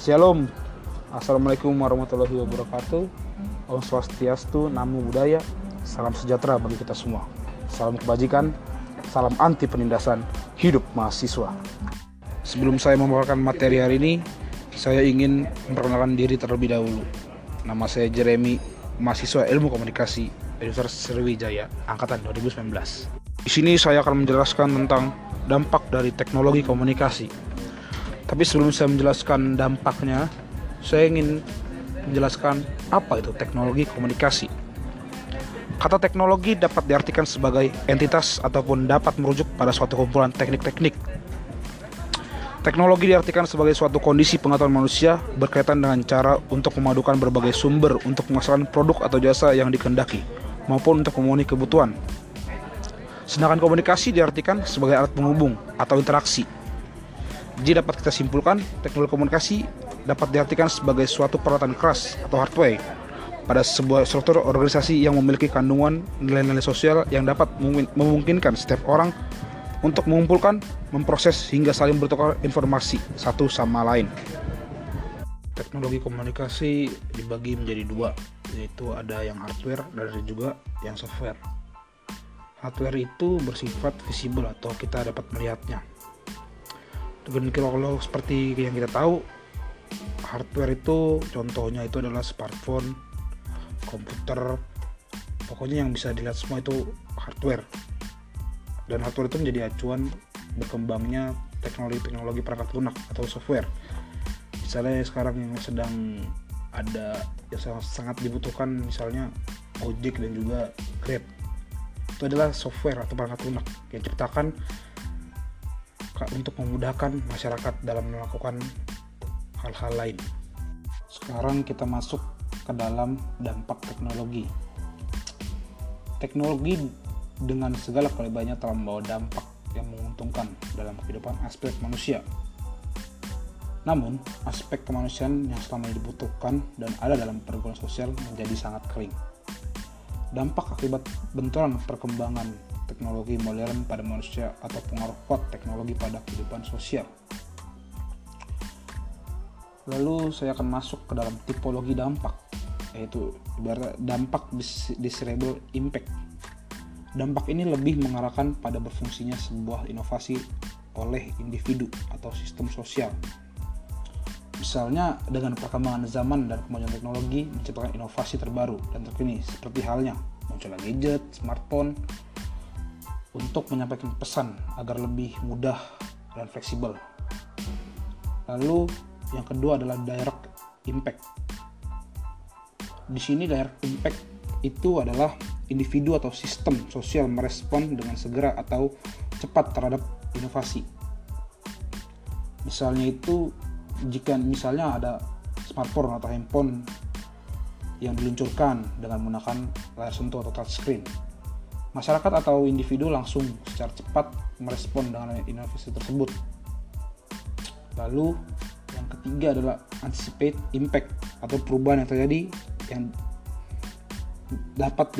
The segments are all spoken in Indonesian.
Shalom. Assalamualaikum warahmatullahi wabarakatuh. Om Swastiastu, Namo Buddhaya. Salam sejahtera bagi kita semua. Salam kebajikan Salam anti penindasan Hidup mahasiswa. Sebelum saya membawakan materi hari ini Saya ingin memperkenalkan diri terlebih dahulu. Nama saya Jeremy Mahasiswa Ilmu Komunikasi Universitas Sriwijaya Angkatan 2019 Di sini saya akan menjelaskan tentang dampak dari teknologi komunikasi tapi sebelum saya menjelaskan dampaknya, saya ingin menjelaskan apa itu teknologi komunikasi. Kata teknologi dapat diartikan sebagai entitas ataupun dapat merujuk pada suatu kumpulan teknik-teknik. Teknologi diartikan sebagai suatu kondisi pengetahuan manusia berkaitan dengan cara untuk memadukan berbagai sumber untuk menghasilkan produk atau jasa yang dikehendaki maupun untuk memenuhi kebutuhan. Sedangkan komunikasi diartikan sebagai alat penghubung atau interaksi jadi dapat kita simpulkan, teknologi komunikasi dapat diartikan sebagai suatu peralatan keras atau hardware pada sebuah struktur organisasi yang memiliki kandungan nilai-nilai sosial yang dapat memungkinkan setiap orang untuk mengumpulkan, memproses hingga saling bertukar informasi satu sama lain. Teknologi komunikasi dibagi menjadi dua, yaitu ada yang hardware dan ada juga yang software. Hardware itu bersifat visible atau kita dapat melihatnya, dan kalau seperti yang kita tahu hardware itu contohnya itu adalah smartphone komputer pokoknya yang bisa dilihat semua itu hardware. Dan hardware itu menjadi acuan berkembangnya teknologi-teknologi perangkat lunak atau software. Misalnya sekarang yang sedang ada yang sangat dibutuhkan misalnya Gojek dan juga Grab. Itu adalah software atau perangkat lunak yang ciptakan untuk memudahkan masyarakat dalam melakukan hal-hal lain. Sekarang kita masuk ke dalam dampak teknologi. Teknologi dengan segala kelebihannya telah membawa dampak yang menguntungkan dalam kehidupan aspek manusia. Namun, aspek kemanusiaan yang selama ini dibutuhkan dan ada dalam pergaulan sosial menjadi sangat kering. Dampak akibat benturan perkembangan teknologi modern pada manusia atau pengaruh kuat teknologi pada kehidupan sosial. Lalu saya akan masuk ke dalam tipologi dampak, yaitu dampak desirable impact. Dampak ini lebih mengarahkan pada berfungsinya sebuah inovasi oleh individu atau sistem sosial. Misalnya dengan perkembangan zaman dan kemajuan teknologi menciptakan inovasi terbaru dan terkini seperti halnya munculnya gadget, smartphone, untuk menyampaikan pesan agar lebih mudah dan fleksibel. Lalu yang kedua adalah direct impact. Di sini direct impact itu adalah individu atau sistem sosial merespon dengan segera atau cepat terhadap inovasi. Misalnya itu jika misalnya ada smartphone atau handphone yang diluncurkan dengan menggunakan layar sentuh atau touchscreen masyarakat atau individu langsung secara cepat merespon dengan inovasi tersebut. Lalu yang ketiga adalah anticipate impact atau perubahan yang terjadi yang dapat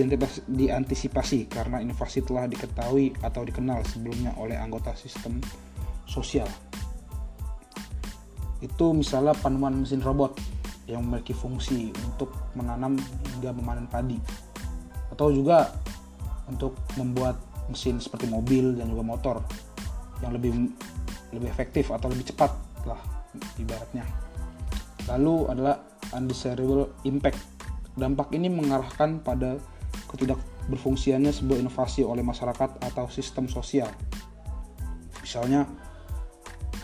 diantisipasi karena inovasi telah diketahui atau dikenal sebelumnya oleh anggota sistem sosial. Itu misalnya penemuan mesin robot yang memiliki fungsi untuk menanam hingga memanen padi. Atau juga untuk membuat mesin seperti mobil dan juga motor yang lebih lebih efektif atau lebih cepat lah ibaratnya. Lalu adalah undesirable impact. Dampak ini mengarahkan pada ketidak berfungsiannya sebuah inovasi oleh masyarakat atau sistem sosial. Misalnya,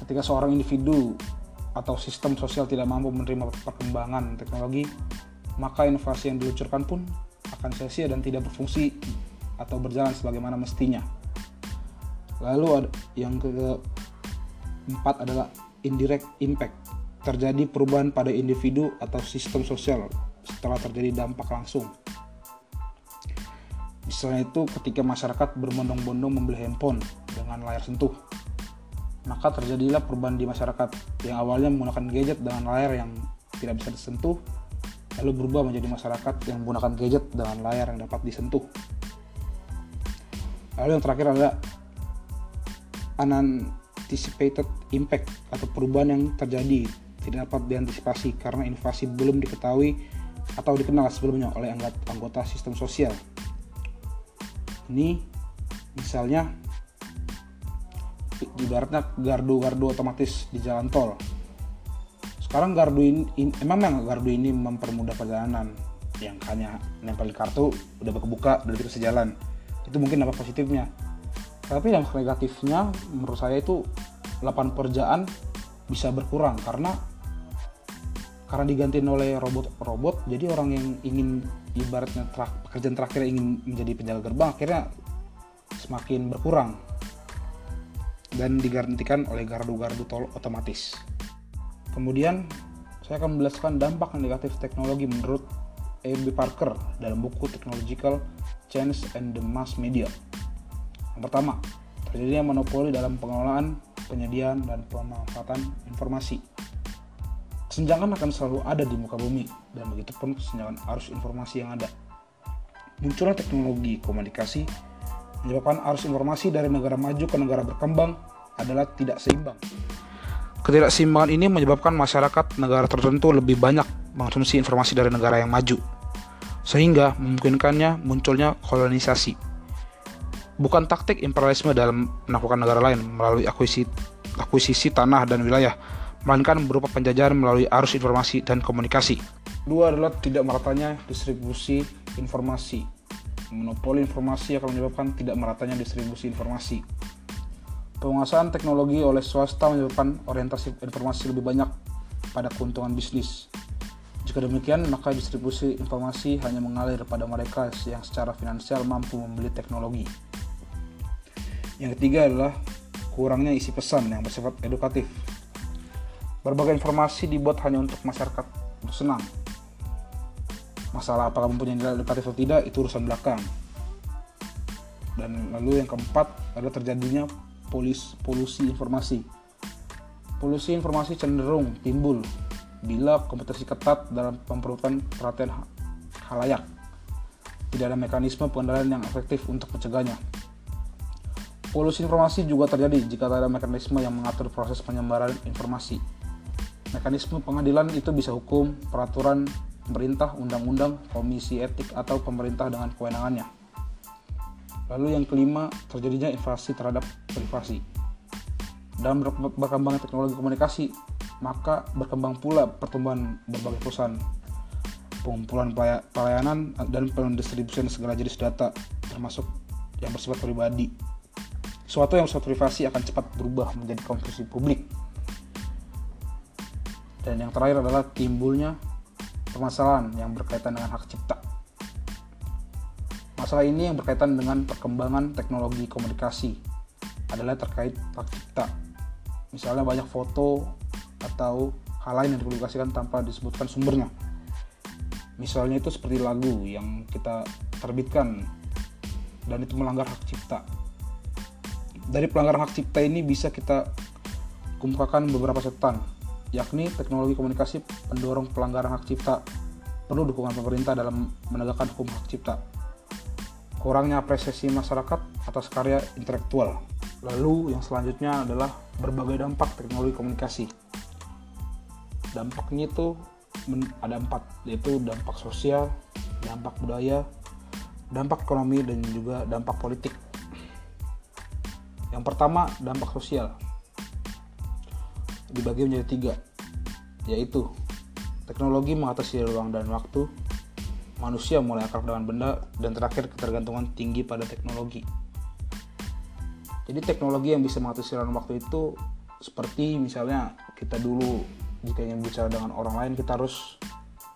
ketika seorang individu atau sistem sosial tidak mampu menerima perkembangan teknologi, maka inovasi yang diluncurkan pun akan sia-sia dan tidak berfungsi atau berjalan sebagaimana mestinya. Lalu yang keempat adalah indirect impact. Terjadi perubahan pada individu atau sistem sosial setelah terjadi dampak langsung. Misalnya itu ketika masyarakat berbondong-bondong membeli handphone dengan layar sentuh. Maka terjadilah perubahan di masyarakat yang awalnya menggunakan gadget dengan layar yang tidak bisa disentuh lalu berubah menjadi masyarakat yang menggunakan gadget dengan layar yang dapat disentuh. Lalu yang terakhir adalah unanticipated impact atau perubahan yang terjadi tidak dapat diantisipasi karena inovasi belum diketahui atau dikenal sebelumnya oleh anggota sistem sosial. Ini misalnya ibaratnya gardu-gardu otomatis di jalan tol. Sekarang gardu ini emang memang gardu ini mempermudah perjalanan yang hanya nempel kartu udah kebuka udah bisa jalan. Itu mungkin dampak positifnya. Tapi yang negatifnya menurut saya itu lapangan pekerjaan bisa berkurang karena karena digantiin oleh robot-robot jadi orang yang ingin ibaratnya terak, pekerjaan terakhir ingin menjadi penjaga gerbang akhirnya semakin berkurang dan digantikan oleh gardu-gardu tol otomatis. Kemudian saya akan menjelaskan dampak negatif teknologi menurut A.B. Parker dalam buku Technological Change and the Mass Media. Yang pertama, terjadinya monopoli dalam pengelolaan, penyediaan, dan pemanfaatan informasi. Kesenjangan akan selalu ada di muka bumi, dan begitu pun kesenjangan arus informasi yang ada. Munculnya teknologi komunikasi menyebabkan arus informasi dari negara maju ke negara berkembang adalah tidak seimbang. Ketidakseimbangan ini menyebabkan masyarakat negara tertentu lebih banyak mengkonsumsi informasi dari negara yang maju, sehingga memungkinkannya munculnya kolonisasi. Bukan taktik imperialisme dalam menaklukkan negara lain melalui akuisisi, akuisisi tanah dan wilayah, melainkan berupa penjajahan melalui arus informasi dan komunikasi. Dua adalah tidak meratanya distribusi informasi monopoli informasi akan menyebabkan tidak meratanya distribusi informasi. Penguasaan teknologi oleh swasta menyebabkan orientasi informasi lebih banyak pada keuntungan bisnis. Jika demikian, maka distribusi informasi hanya mengalir pada mereka yang secara finansial mampu membeli teknologi. Yang ketiga adalah kurangnya isi pesan yang bersifat edukatif. Berbagai informasi dibuat hanya untuk masyarakat untuk senang, masalah apakah mempunyai nilai edukatif atau tidak itu urusan belakang dan lalu yang keempat adalah terjadinya polis, polusi informasi polusi informasi cenderung timbul bila kompetisi ketat dalam pemperutan perhatian halayak tidak ada mekanisme pengendalian yang efektif untuk mencegahnya Polusi informasi juga terjadi jika tidak ada mekanisme yang mengatur proses penyebaran informasi. Mekanisme pengadilan itu bisa hukum, peraturan, pemerintah, undang-undang, komisi etik, atau pemerintah dengan kewenangannya. Lalu yang kelima, terjadinya invasi terhadap privasi. Dalam berkembangnya teknologi komunikasi, maka berkembang pula pertumbuhan berbagai perusahaan pengumpulan pelayanan dan pendistribusian segala jenis data termasuk yang bersifat pribadi. Suatu yang bersifat privasi akan cepat berubah menjadi konsumsi publik. Dan yang terakhir adalah timbulnya permasalahan yang berkaitan dengan hak cipta. Masalah ini yang berkaitan dengan perkembangan teknologi komunikasi adalah terkait hak cipta. Misalnya banyak foto atau hal lain yang dipublikasikan tanpa disebutkan sumbernya. Misalnya itu seperti lagu yang kita terbitkan dan itu melanggar hak cipta. Dari pelanggaran hak cipta ini bisa kita kumpulkan beberapa catatan yakni teknologi komunikasi pendorong pelanggaran hak cipta perlu dukungan pemerintah dalam menegakkan hukum hak cipta. Kurangnya apresiasi masyarakat atas karya intelektual. Lalu yang selanjutnya adalah berbagai dampak teknologi komunikasi. Dampaknya itu ada empat, yaitu dampak sosial, dampak budaya, dampak ekonomi, dan juga dampak politik. Yang pertama, dampak sosial dibagi menjadi tiga, yaitu teknologi mengatasi ruang dan waktu, manusia mulai akrab dengan benda, dan terakhir ketergantungan tinggi pada teknologi. Jadi teknologi yang bisa mengatasi ruang waktu itu seperti misalnya kita dulu jika ingin bicara dengan orang lain kita harus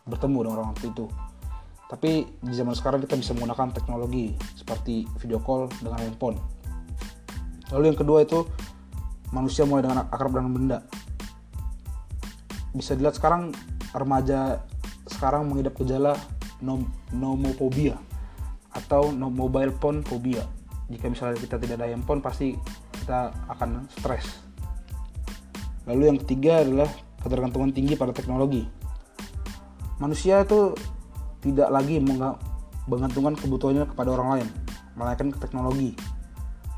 bertemu dengan orang itu. Tapi di zaman sekarang kita bisa menggunakan teknologi seperti video call dengan handphone. Lalu yang kedua itu manusia mulai dengan akrab dengan benda bisa dilihat sekarang remaja sekarang mengidap gejala nomophobia atau no mobile phone phobia. Jika misalnya kita tidak ada handphone pasti kita akan stres. Lalu yang ketiga adalah ketergantungan tinggi pada teknologi. Manusia itu tidak lagi menggantungkan kebutuhannya kepada orang lain, melainkan ke teknologi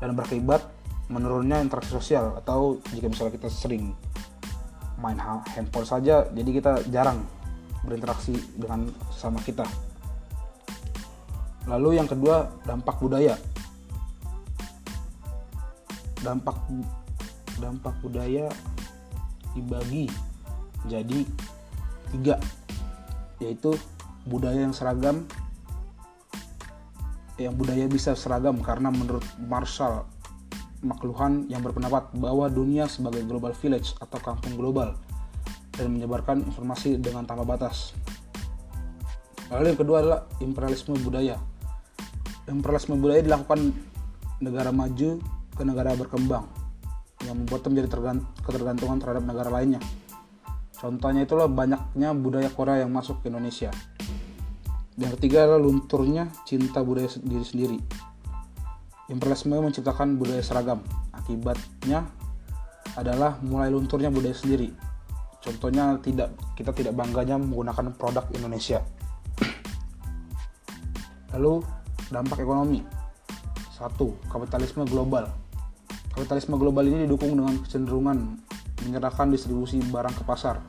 dan berakibat menurunnya interaksi sosial atau jika misalnya kita sering main handphone saja jadi kita jarang berinteraksi dengan sama kita lalu yang kedua dampak budaya dampak dampak budaya dibagi jadi tiga yaitu budaya yang seragam yang budaya bisa seragam karena menurut Marshall McLuhan yang berpendapat bahwa dunia sebagai global village atau kampung global dan menyebarkan informasi dengan tanpa batas. Lalu yang kedua adalah imperialisme budaya. Imperialisme budaya dilakukan negara maju ke negara berkembang yang membuatnya menjadi ketergantungan terhadap negara lainnya. Contohnya itulah banyaknya budaya Korea yang masuk ke Indonesia. Yang ketiga adalah lunturnya cinta budaya diri sendiri Imperialisme menciptakan budaya seragam. Akibatnya adalah mulai lunturnya budaya sendiri. Contohnya tidak kita tidak bangganya menggunakan produk Indonesia. Lalu dampak ekonomi. Satu, kapitalisme global. Kapitalisme global ini didukung dengan kecenderungan menyerahkan distribusi barang ke pasar.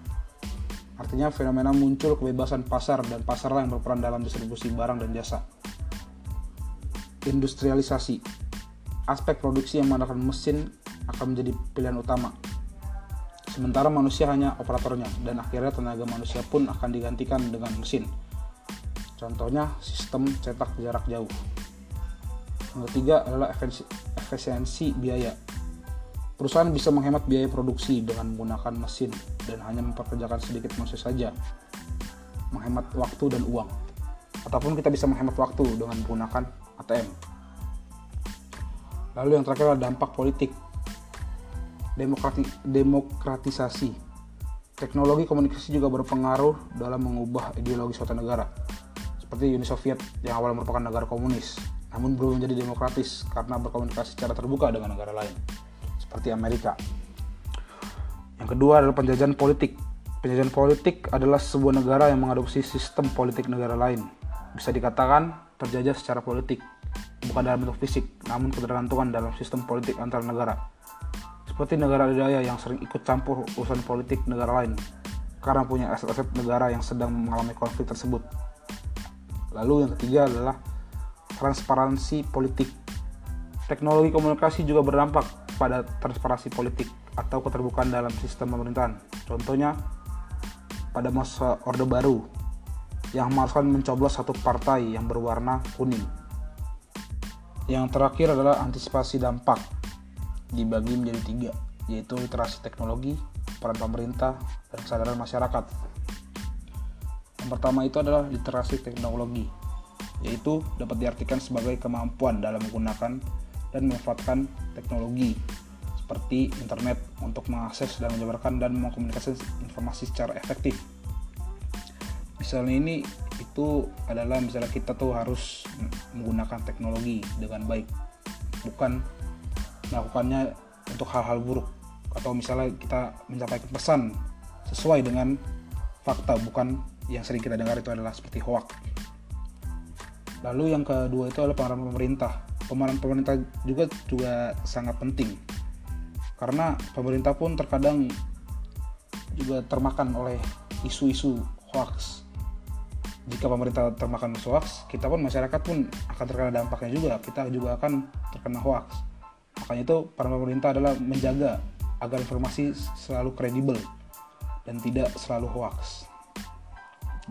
Artinya fenomena muncul kebebasan pasar dan pasarlah yang berperan dalam distribusi barang dan jasa industrialisasi. Aspek produksi yang menggunakan mesin akan menjadi pilihan utama. Sementara manusia hanya operatornya dan akhirnya tenaga manusia pun akan digantikan dengan mesin. Contohnya sistem cetak jarak jauh. Yang ketiga adalah efisiensi biaya. Perusahaan bisa menghemat biaya produksi dengan menggunakan mesin dan hanya memperkerjakan sedikit manusia saja. Menghemat waktu dan uang. Ataupun kita bisa menghemat waktu dengan menggunakan ATM. Lalu yang terakhir adalah dampak politik. Demokrati, demokratisasi. Teknologi komunikasi juga berpengaruh dalam mengubah ideologi suatu negara. Seperti Uni Soviet yang awalnya merupakan negara komunis, namun belum menjadi demokratis karena berkomunikasi secara terbuka dengan negara lain, seperti Amerika. Yang kedua adalah penjajahan politik. Penjajahan politik adalah sebuah negara yang mengadopsi sistem politik negara lain. Bisa dikatakan terjajah secara politik, bukan dalam bentuk fisik, namun ketergantungan dalam sistem politik antar negara. Seperti negara adidaya yang sering ikut campur urusan politik negara lain, karena punya aset-aset negara yang sedang mengalami konflik tersebut. Lalu yang ketiga adalah transparansi politik. Teknologi komunikasi juga berdampak pada transparansi politik atau keterbukaan dalam sistem pemerintahan. Contohnya, pada masa Orde Baru, yang mengharuskan mencoblos satu partai yang berwarna kuning. Yang terakhir adalah antisipasi dampak dibagi menjadi tiga, yaitu literasi teknologi, peran pemerintah, dan kesadaran masyarakat. Yang pertama itu adalah literasi teknologi, yaitu dapat diartikan sebagai kemampuan dalam menggunakan dan memanfaatkan teknologi seperti internet untuk mengakses dan menyebarkan dan mengkomunikasi informasi secara efektif. Misalnya ini itu adalah misalnya kita tuh harus menggunakan teknologi dengan baik bukan melakukannya untuk hal-hal buruk atau misalnya kita menyampaikan pesan sesuai dengan fakta bukan yang sering kita dengar itu adalah seperti hoax. Lalu yang kedua itu adalah peran pemerintah pemerintah juga juga sangat penting karena pemerintah pun terkadang juga termakan oleh isu-isu hoax jika pemerintah termakan hoax, kita pun masyarakat pun akan terkena dampaknya juga. Kita juga akan terkena hoax. Makanya itu peran pemerintah adalah menjaga agar informasi selalu kredibel dan tidak selalu hoax.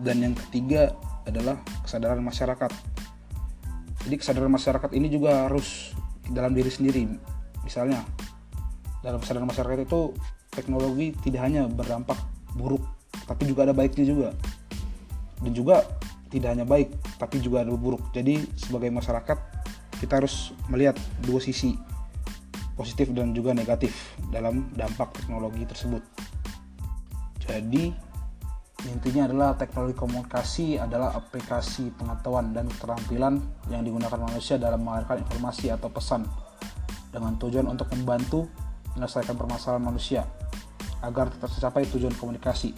Dan yang ketiga adalah kesadaran masyarakat. Jadi kesadaran masyarakat ini juga harus dalam diri sendiri. Misalnya dalam kesadaran masyarakat itu teknologi tidak hanya berdampak buruk, tapi juga ada baiknya juga. Dan juga tidak hanya baik tapi juga ada buruk. Jadi sebagai masyarakat kita harus melihat dua sisi positif dan juga negatif dalam dampak teknologi tersebut. Jadi intinya adalah teknologi komunikasi adalah aplikasi pengetahuan dan keterampilan yang digunakan manusia dalam mengalirkan informasi atau pesan dengan tujuan untuk membantu menyelesaikan permasalahan manusia agar tercapai tujuan komunikasi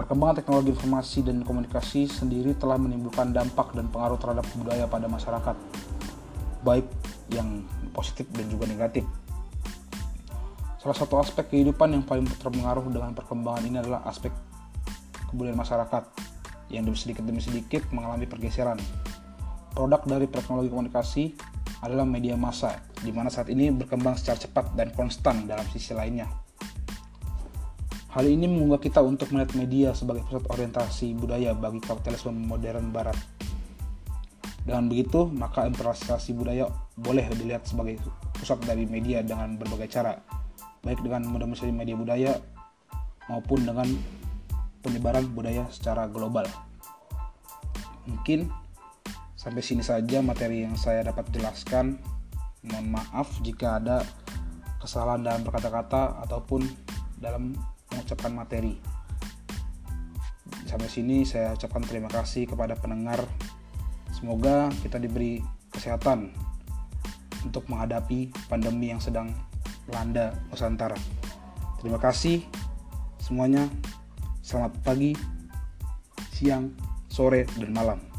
Perkembangan teknologi informasi dan komunikasi sendiri telah menimbulkan dampak dan pengaruh terhadap budaya pada masyarakat, baik yang positif dan juga negatif. Salah satu aspek kehidupan yang paling terpengaruh dengan perkembangan ini adalah aspek kebudayaan masyarakat yang demi sedikit demi sedikit mengalami pergeseran. Produk dari teknologi komunikasi adalah media massa, di mana saat ini berkembang secara cepat dan konstan dalam sisi lainnya. Hal ini mengunggah kita untuk melihat media sebagai pusat orientasi budaya bagi kapitalisme modern barat. Dengan begitu, maka implementasi budaya boleh dilihat sebagai pusat dari media dengan berbagai cara, baik dengan media budaya maupun dengan penyebaran budaya secara global. Mungkin sampai sini saja materi yang saya dapat jelaskan. Mohon maaf jika ada kesalahan dalam berkata-kata ataupun dalam mengucapkan materi. Sampai sini saya ucapkan terima kasih kepada pendengar. Semoga kita diberi kesehatan untuk menghadapi pandemi yang sedang melanda Nusantara. Terima kasih semuanya. Selamat pagi, siang, sore, dan malam.